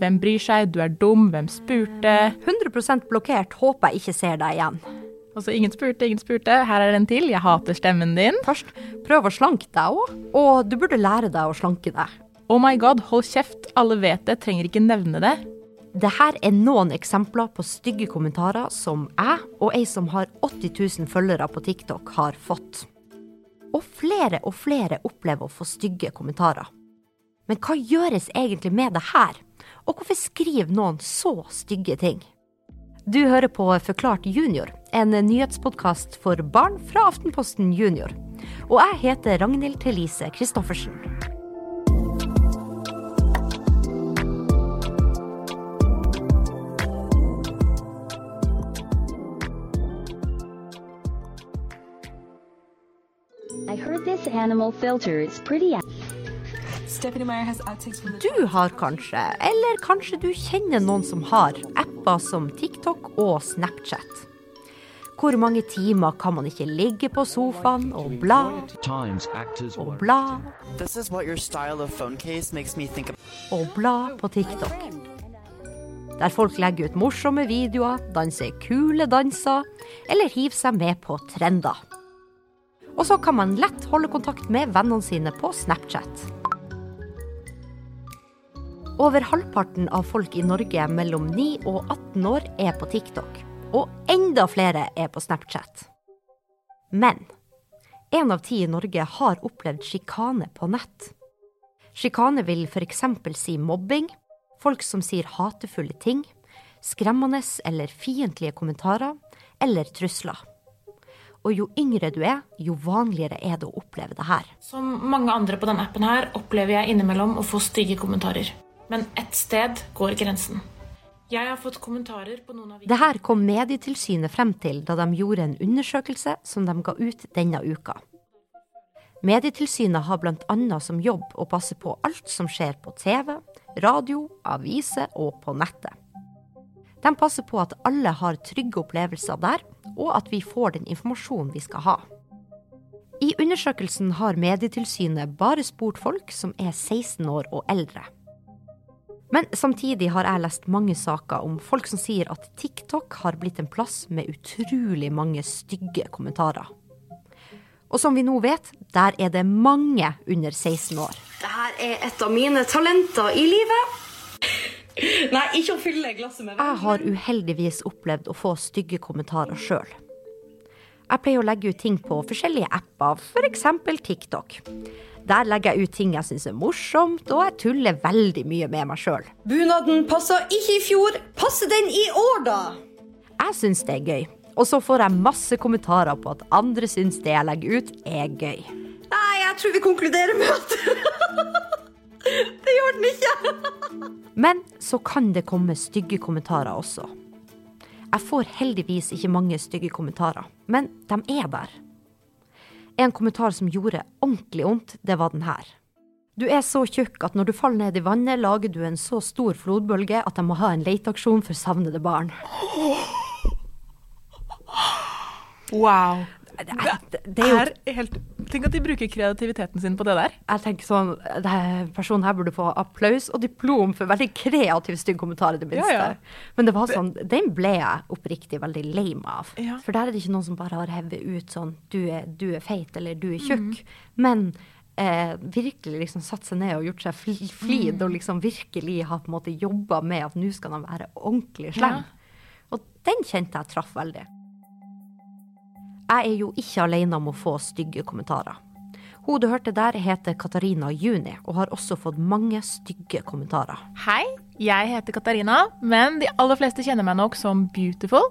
hvem bryr seg, du er dum, hvem spurte? 100 blokkert, håper jeg ikke ser deg igjen. Altså, ingen spurte, ingen spurte. Her er en til. Jeg hater stemmen din. Først, prøv å slanke deg òg. Og du burde lære deg å slanke deg. Oh my god, hold kjeft. Alle vet det, trenger ikke nevne det. Det her er noen eksempler på stygge kommentarer som jeg og ei som har 80 000 følgere på TikTok, har fått. Og flere og flere opplever å få stygge kommentarer. Men hva gjøres egentlig med det her? Og hvorfor skriver noen så stygge ting? Du hører på Forklart junior, en nyhetspodkast for barn fra Aftenposten Junior. Og jeg heter Ragnhild Thelise Christoffersen. I heard this animal filter is pretty. Du har kanskje, eller kanskje du kjenner noen som har, apper som TikTok og Snapchat. Hvor mange timer kan man ikke ligge på sofaen og bla og bla This is what your style of phone case makes me think of. og bla på TikTok? Der folk legger ut morsomme videoer, danser kule danser eller hiver seg med på trender. Og så kan man lett holde kontakt med vennene sine på Snapchat. Over halvparten av folk i Norge mellom 9 og 18 år er på TikTok. Og enda flere er på Snapchat. Men én av ti i Norge har opplevd sjikane på nett. Sjikane vil f.eks. si mobbing, folk som sier hatefulle ting, skremmende eller fiendtlige kommentarer, eller trusler. Og jo yngre du er, jo vanligere er det å oppleve det her. Som mange andre på denne appen her opplever jeg innimellom å få stygge kommentarer. Men ett sted går grensen. Jeg har fått kommentarer på noen av Det her kom Medietilsynet frem til da de gjorde en undersøkelse som de ga ut denne uka. Medietilsynet har bl.a. som jobb å passe på alt som skjer på TV, radio, aviser og på nettet. De passer på at alle har trygge opplevelser der, og at vi får den informasjonen vi skal ha. I undersøkelsen har Medietilsynet bare spurt folk som er 16 år og eldre. Men samtidig har jeg lest mange saker om folk som sier at TikTok har blitt en plass med utrolig mange stygge kommentarer. Og som vi nå vet, der er det mange under 16 år. Dette er et av mine talenter i livet. Nei, ikke å fylle glasset med Jeg har uheldigvis opplevd å få stygge kommentarer sjøl. Jeg pleier å legge ut ting på forskjellige apper, f.eks. TikTok. Der legger jeg ut ting jeg syns er morsomt, og jeg tuller veldig mye med meg sjøl. Bunaden passa ikke i fjor. Passer den i år, da? Jeg syns det er gøy. Og så får jeg masse kommentarer på at andre syns det jeg legger ut, er gøy. Nei, jeg tror vi konkluderer med at Det gjør den ikke. Men så kan det komme stygge kommentarer også. Jeg får heldigvis ikke mange stygge kommentarer, men de er der. En kommentar som gjorde ordentlig vondt, det var den her. Du er så tjukk at når du faller ned i vannet, lager du en så stor flodbølge at de må ha en leteaksjon for savnede barn. Wow. Det, er- det, er jo er helt Tenk at de bruker kreativiteten sin på det der. Jeg tenker sånn, personen her burde få applaus og diplom for veldig kreativ stygg kommentar, i det minste. Ja, ja. Men det var sånn, den ble jeg oppriktig veldig lei meg av. Ja. For der er det ikke noen som bare har hevet ut sånn, du er, du er feit, eller du er tjukk. Mm. Men eh, virkelig liksom satt seg ned og gjort seg fl- flid, Mm. og liksom virkelig har på en måte jobba med at nå skal de være ordentlig slem. Og den kjente jeg traff veldig. Jeg er jo ikke alene om å få stygge kommentarer. Hun du hørte der, heter Katarina Juni, og har også fått mange stygge kommentarer. Hei, jeg heter Katarina, men de aller fleste kjenner meg nok som Beautiful.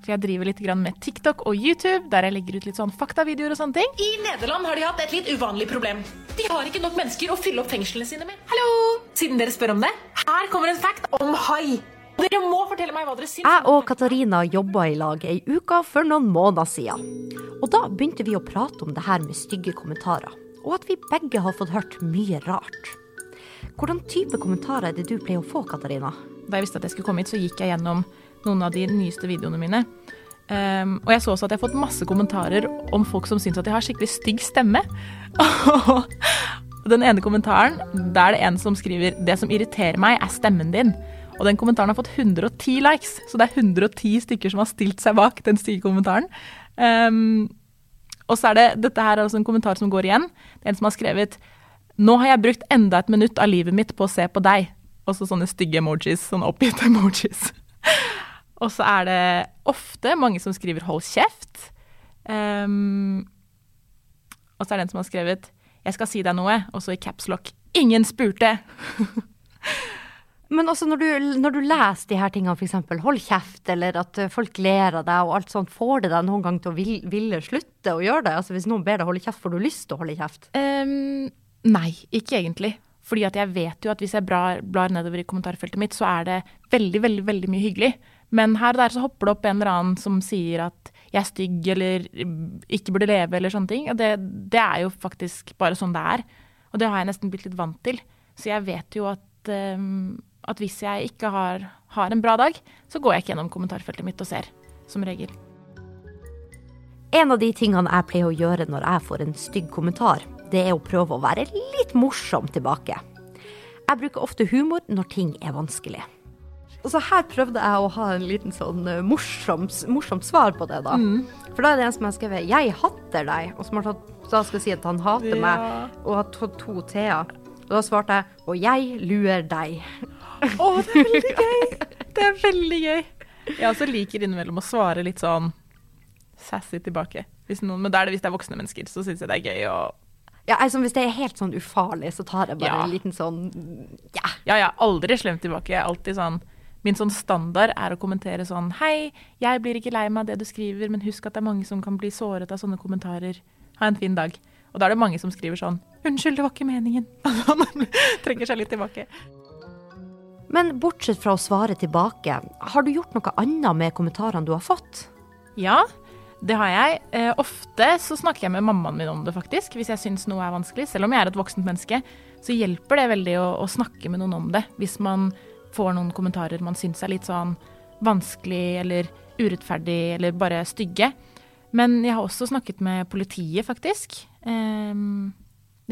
For jeg driver litt med TikTok og YouTube, der jeg legger ut litt sånn faktavideoer og sånne ting. I Nederland har de hatt et litt uvanlig problem. De har ikke nok mennesker å fylle opp fengslene sine med. Hallo! Siden dere spør om det, her kommer en fact om hai. Dere må fortelle meg hva dere syns. Jeg og Katarina jobba i lag ei uke for noen måneder siden. Og da begynte vi å prate om det her med stygge kommentarer, og at vi begge har fått hørt mye rart. Hvordan type kommentarer er det du pleier å få, Katarina? Da jeg visste at jeg skulle komme hit, så gikk jeg gjennom noen av de nyeste videoene mine. Um, og jeg så også at jeg har fått masse kommentarer om folk som syns at jeg har skikkelig stygg stemme. Og den ene kommentaren, da er det en som skriver 'Det som irriterer meg, er stemmen din'. Og den kommentaren har fått 110 likes, så det er 110 stykker som har stilt seg bak den stygge kommentaren. Um, og så er det, dette her er altså en kommentar som går igjen. Det er en som har skrevet 'Nå har jeg brukt enda et minutt av livet mitt på å se på deg'. Og så sånne stygge emojis, sånne oppgitte emojis. og så er det ofte mange som skriver 'hold kjeft'. Um, og så er det en som har skrevet 'Jeg skal si deg noe', og så i capslock 'Ingen spurte'. Men også når du, når du leser de her tingene, f.eks. hold kjeft, eller at eh, folk ler av deg og alt sånt, får det deg noen gang til å vil, ville slutte å gjøre det? Altså Hvis noen ber deg holde kjeft, får du lyst til å holde kjeft? Um, nei, ikke egentlig. Fordi at jeg vet jo at hvis jeg blar, blar nedover i kommentarfeltet mitt, så er det veldig, veldig, veldig mye hyggelig. Men her og der så hopper det opp en eller annen som sier at jeg er stygg eller ikke burde leve eller sånne ting. Og det, det er jo faktisk bare sånn det er. Og det har jeg nesten blitt litt vant til. Så jeg vet jo at um, at hvis jeg ikke har, har, en bra dag, så går jeg ikke gjennom kommentarfeltet mitt og ser, som regel. En av de tingene jeg pleier å gjøre når jeg får en stygg kommentar, det er å prøve å være litt morsom tilbake. Jeg bruker ofte humor når ting er vanskelig. Og så her prøvde jeg å ha en liten sånn morsomt morsom, morsomt svar på det, da. Mm. For da er det en som har skrevet 'Jeg hatter deg', og som har tatt, da skal si at han hater ja. meg, og har tatt to t-er. Og da svarte jeg 'Og jeg luer deg'. Å, oh, det er veldig gøy! Det er veldig gøy. Jeg også liker innimellom å svare litt sånn sassy tilbake. Hvis noen, men da er det hvis det er voksne mennesker, så syns jeg det er gøy å ja, altså Hvis det er helt sånn ufarlig, så tar jeg bare ja. en liten sånn ja. Ja, ja. Aldri slemt tilbake. Jeg er alltid sånn Min sånn standard er å kommentere sånn Hei, jeg blir ikke lei meg av det du skriver, men husk at det er mange som kan bli såret av sånne kommentarer. Ha en fin dag. Og da er det mange som skriver sånn Unnskyld, det var ikke meningen. trekker seg litt tilbake. Men bortsett fra å svare tilbake, har du gjort noe annet med kommentarene du har fått? Ja, det har jeg. Eh, ofte så snakker jeg med mammaen min om det, faktisk. Hvis jeg syns noe er vanskelig. Selv om jeg er et voksent menneske, så hjelper det veldig å, å snakke med noen om det. Hvis man får noen kommentarer man syns er litt sånn vanskelig eller urettferdig eller bare stygge. Men jeg har også snakket med politiet, faktisk. Eh,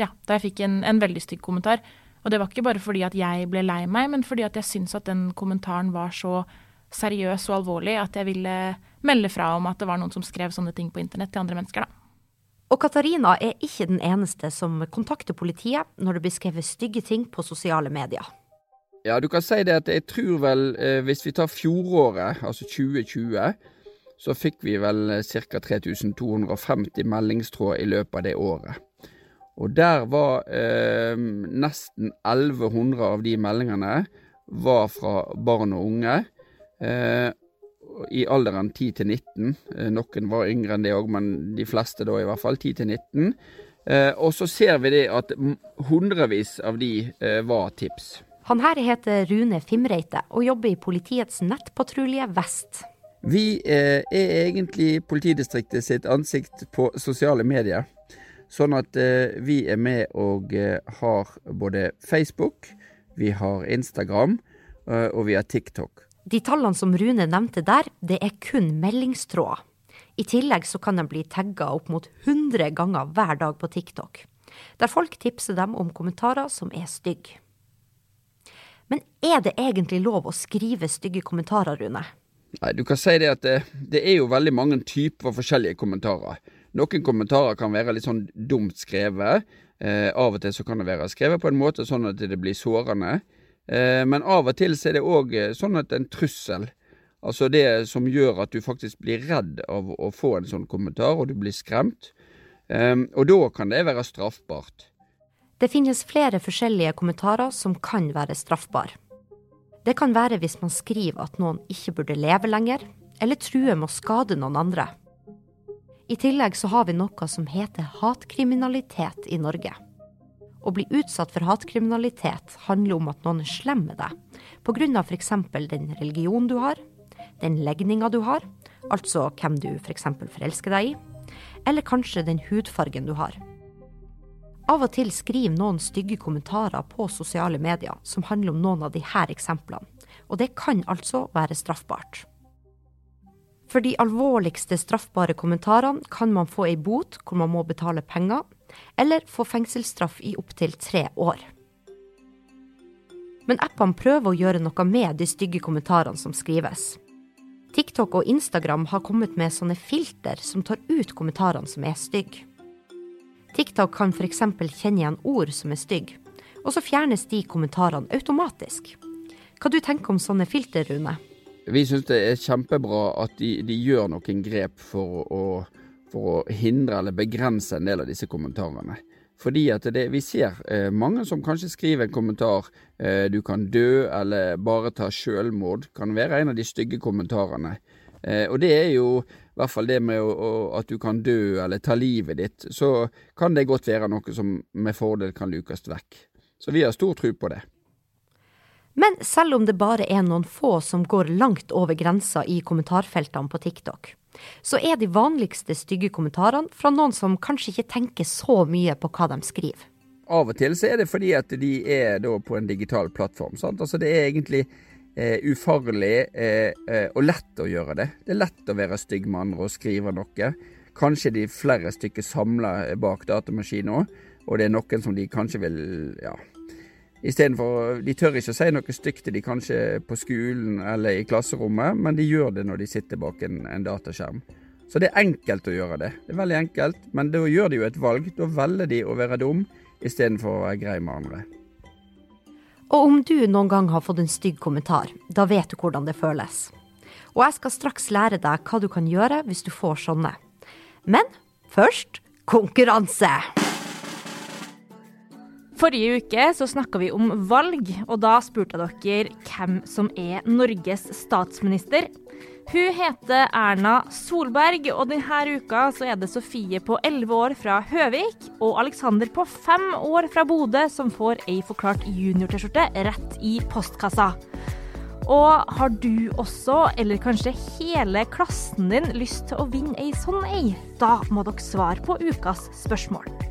ja, da jeg fikk en, en veldig stygg kommentar. Og det var ikke bare fordi at jeg ble lei meg, men fordi at jeg syntes at den kommentaren var så seriøs og alvorlig at jeg ville melde fra om at det var noen som skrev sånne ting på internett til andre mennesker, da. Og Katarina er ikke den eneste som kontakter politiet når det blir skrevet stygge ting på sosiale medier. Ja, du kan si det at jeg tror vel, eh, hvis vi tar fjoråret, altså 2020, så fikk vi vel ca. 3250 meldingstråd i løpet av det året. Og der var eh, nesten 1100 av de meldingene var fra barn og unge. Eh, I alderen 10 til 19. Eh, noen var yngre enn det òg, men de fleste da i hvert fall 10 til 19. Eh, og så ser vi det at hundrevis av de eh, var tips. Han her heter Rune Fimreite og jobber i politiets nettpatrulje Vest. Vi eh, er egentlig politidistriktet sitt ansikt på sosiale medier. Sånn at eh, vi er med og eh, har både Facebook, vi har Instagram, eh, og vi har TikTok. De tallene som Rune nevnte der, det er kun meldingstråder. I tillegg så kan de bli tagga opp mot 100 ganger hver dag på TikTok, der folk tipser dem om kommentarer som er stygge. Men er det egentlig lov å skrive stygge kommentarer, Rune? Nei, du kan si det at det, det er jo veldig mange typer forskjellige kommentarer. Noen kommentarer kan være litt sånn dumt skrevet. Eh, av og til så kan det være skrevet på en måte sånn at det blir sårende. Eh, men av og til så er det òg eh, sånn at en trussel, altså det som gjør at du faktisk blir redd av å få en sånn kommentar, og du blir skremt. Eh, og da kan det være straffbart. Det finnes flere forskjellige kommentarer som kan være straffbare. Det kan være hvis man skriver at noen ikke burde leve lenger, eller truer med å skade noen andre. I tillegg så har vi noe som heter hatkriminalitet i Norge. Å bli utsatt for hatkriminalitet handler om at noen er slem med deg, pga. f.eks. den religion du har, den legninga du har, altså hvem du f.eks. For forelsker deg i, eller kanskje den hudfargen du har. Av og til skriver noen stygge kommentarer på sosiale medier som handler om noen av disse eksemplene, og det kan altså være straffbart. For de alvorligste straffbare kommentarene kan man få ei bot hvor man må betale penger, eller få fengselsstraff i opptil tre år. Men appene prøver å gjøre noe med de stygge kommentarene som skrives. TikTok og Instagram har kommet med sånne filter som tar ut kommentarene som er stygge. TikTok kan f.eks. kjenne igjen ord som er stygge, og så fjernes de kommentarene automatisk. Hva du tenker om sånne filter, Rune? Vi syns det er kjempebra at de, de gjør noen grep for å, for å, hindre eller begrense en del av disse kommentarene. Fordi at det, vi ser eh, mange som kanskje skriver en kommentar eh, 'du kan dø' eller 'bare ta sjølmord', kan være en av de stygge kommentarene. Eh, og det er jo i hvert fall det med å, å, at du kan dø eller ta livet ditt. Så kan det godt være noe som med fordel kan lukes vekk. Så vi har stor tro på det. Men selv om det bare er noen få som går langt over grensa i kommentarfeltene på TikTok, så er de vanligste stygge kommentarene fra noen som kanskje ikke tenker så mye på hva de skriver. Av og til så er det fordi at de er på en digital plattform. Sant? Altså det er egentlig eh, ufarlig eh, eh, og lett å gjøre det. Det er lett å være stygg med andre og skrive noe. Kanskje de flere stykker samla bak datamaskinen òg, og det er noen som de kanskje vil ja, Istedenfor De tør ikke å si noe stygt til de kanskje på skolen eller i klasserommet, men de gjør det når de sitter bak en, en dataskjerm. Så det er enkelt å gjøre det. Det er veldig enkelt, men da gjør de jo et valg. Da velger de å være dum istedenfor å være grei med andre. Og om du noen gang har fått en stygg kommentar, da vet du hvordan det føles. Og jeg skal straks lære deg hva du kan gjøre hvis du får sånne. Men først konkurranse! Forrige uke så snakka vi om valg, og da spurte dere hvem som er Norges statsminister. Hun heter Erna Solberg, og denne uka så er det Sofie på 11 år fra Høvik og Alexander på 5 år fra Bodø som får ei forklart junior-T-skjorte rett i postkassa. Og har du også, eller kanskje hele klassen din, lyst til å vinne ei sånn ei? Da må dere svare på ukas spørsmål.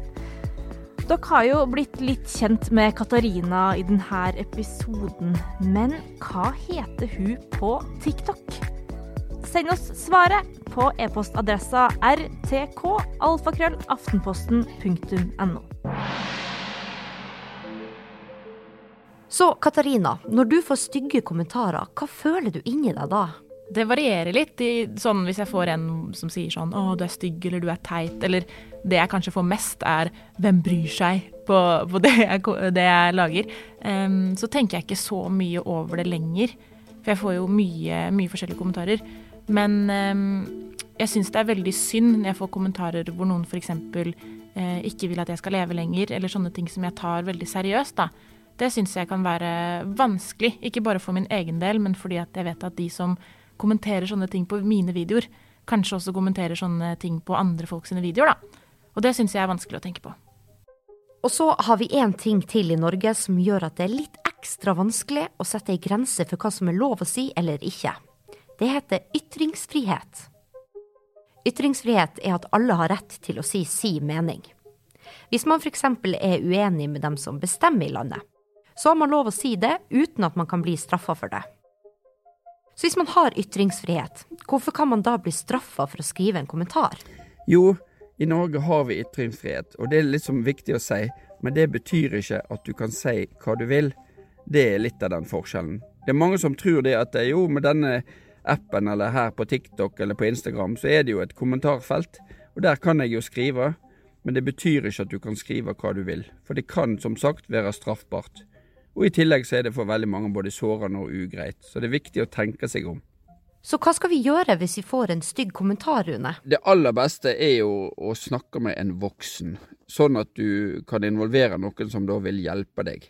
Dere har jo blitt litt kjent med Katarina i denne episoden, men hva heter hun på TikTok? Send oss svaret på e-postadressa rtk.alfakrøllaftenposten.no. Så Katarina, når du får stygge kommentarer, hva føler du inni deg da? Det varierer litt. I, sånn Hvis jeg får en som sier sånn 'Å, du er stygg', eller 'du er teit', eller det jeg kanskje får mest, er 'Hvem bryr seg?' på, på det, jeg, det, jeg, lager. Um, så tenker jeg ikke så mye over det lenger. For jeg får jo mye, mye forskjellige kommentarer. Men um, jeg syns det er veldig synd når jeg får kommentarer hvor noen f.eks. Uh, ikke vil at jeg skal leve lenger, eller sånne ting som jeg tar veldig seriøst. da. Det syns jeg kan være vanskelig. Ikke bare for min egen del, men fordi at jeg vet at de som kommenterer sånne ting på mine videoer, kanskje også kommenterer sånne ting på andre folk sine videoer, da. Og det syns jeg er vanskelig å tenke på. Og så har vi én ting til i Norge som gjør at det er litt ekstra vanskelig å sette ei grense for hva som er lov å si eller ikke. Det heter ytringsfrihet. Ytringsfrihet er at alle har rett til å si si mening. Hvis man f.eks. er uenig med dem som bestemmer i landet, så har man lov å si det uten at man kan bli straffa for det. Så hvis man har ytringsfrihet, hvorfor kan man da bli straffa for å skrive en kommentar? Jo, i Norge har vi ytringsfrihet, og det er liksom viktig å si, men det betyr ikke at du kan si hva du vil. Det er litt av den forskjellen. Det er mange som tror det at jo, med denne appen eller her på TikTok eller på Instagram, så er det jo et kommentarfelt, og der kan jeg jo skrive, men det betyr ikke at du kan skrive hva du vil, for det kan som sagt være straffbart. Og i tillegg så er det for veldig mange både sårende og ugreit. Så det er viktig å tenke seg om. Så hva skal vi gjøre hvis vi får en stygg kommentar, Rune? Det aller beste er jo å snakke med en voksen, sånn at du kan involvere noen som da vil hjelpe deg.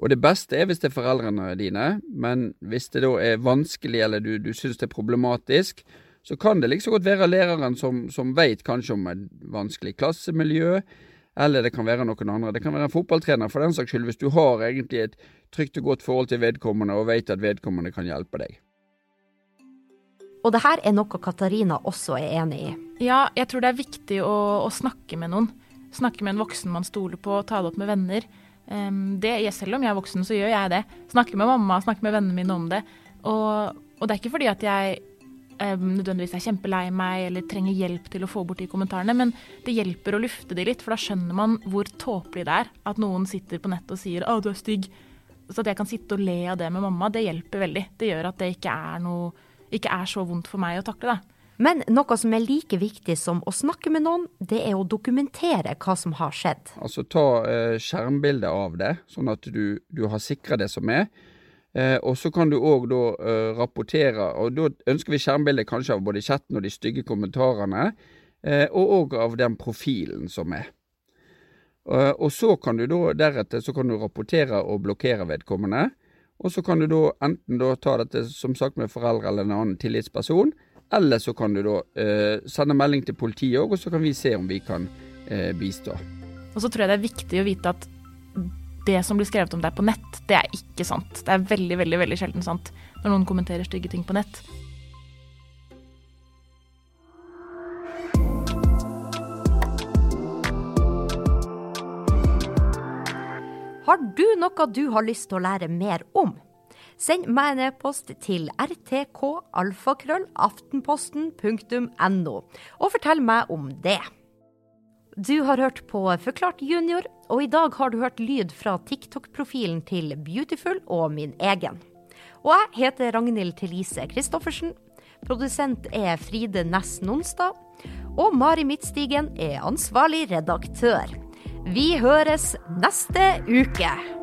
Og det beste er hvis det er foreldrene dine, men hvis det da er vanskelig eller du, du syns det er problematisk, så kan det liksom godt være læreren som, som veit kanskje om et vanskelig klassemiljø, eller det kan være noen andre. Det kan være en fotballtrener for den saks skyld, hvis du har egentlig et trygt og godt forhold til vedkommende og vet at vedkommende kan hjelpe deg. Og det her er noe Katarina også er enig i. Ja, jeg tror det er viktig å, å snakke med noen. Snakke med en voksen man stoler på, ta det opp med venner. Um, det, selv om jeg er voksen, så gjør jeg det. Snakke med mamma, snakke med vennene mine om det. Og, og det er ikke fordi at jeg eh, nødvendigvis er kjempelei meg eller trenger hjelp til å få bort de kommentarene, men det hjelper å lufte de litt, for da skjønner man hvor tåpelig det er at noen sitter på nettet og sier 'Å, du er stygg'. Så at jeg kan sitte og le av det med mamma, det hjelper veldig. Det gjør at det ikke er, noe, ikke er så vondt for meg å takle, da. Men noe som er like viktig som å snakke med noen, det er å dokumentere hva som har skjedd. Altså ta eh, skjermbilde av det, sånn at du, du har sikra det som er. Eh, og så kan du òg da eh, rapportere, og da ønsker vi skjermbilde kanskje av både chatten og de stygge kommentarene, eh, og òg av den profilen som er. Eh, og så kan du da deretter så kan du rapportere og blokkere vedkommende. Og så kan du da enten da ta dette som sagt med foreldre eller en annen tillitsperson, eller så kan du da eh, sende melding til politiet òg, og så kan vi se om vi kan eh, bistå. Og så tror jeg det er viktig å vite at det som blir skrevet om deg på nett, det er ikke sant. Det er veldig, veldig, veldig sjelden sant når noen kommenterer stygge ting på nett. Har du noe du har lyst til å lære mer om? Send meg en e-post til rtkalfakrøllaftenposten.no, og fortell meg om det. Du har hørt på Forklart junior, og i dag har du hørt lyd fra TikTok-profilen til Beautiful og min egen. Og jeg heter Ragnhild Thelise Christoffersen. Produsent er Fride Næss Nonstad. Og Mari Midtstigen er ansvarlig redaktør. Vi høres neste uke.